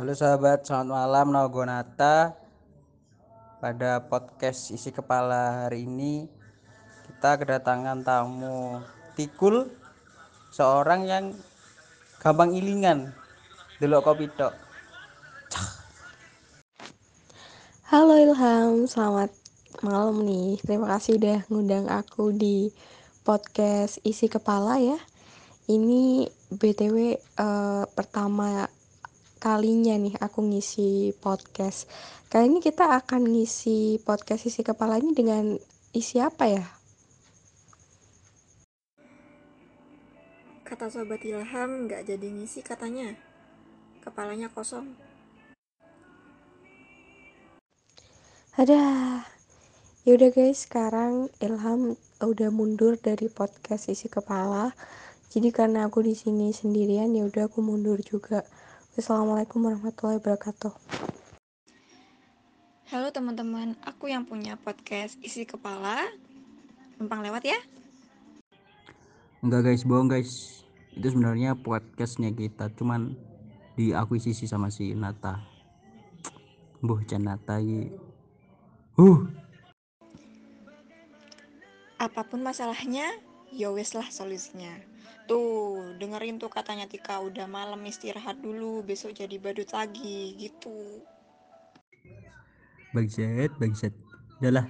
Halo sahabat, selamat malam Nagonata. Pada podcast isi kepala hari ini kita kedatangan tamu Tikul, seorang yang gampang ilingan. Delok kopi tok. Halo Ilham, selamat malam nih. Terima kasih udah ngundang aku di podcast isi kepala ya. Ini BTW eh, pertama kalinya nih aku ngisi podcast. Kali ini kita akan ngisi podcast isi kepala ini dengan isi apa ya? Kata Sobat Ilham nggak jadi ngisi katanya. Kepalanya kosong. Ada. Yaudah guys, sekarang Ilham udah mundur dari podcast isi kepala. Jadi karena aku di sini sendirian ya udah aku mundur juga. Wassalamualaikum warahmatullahi wabarakatuh. Halo teman-teman, aku yang punya podcast isi kepala. Numpang lewat ya. Enggak guys, bohong guys. Itu sebenarnya podcastnya kita, cuman diakuisisi sama si Nata. Buh, Jan Nata iki. Uh, Apa pun masalahnya, ya wes lah solusinya. Tuh, dengerin tuh katanya Tika udah malam istirahat dulu, besok jadi badut lagi gitu. bangsat, bangsat. Udah lah,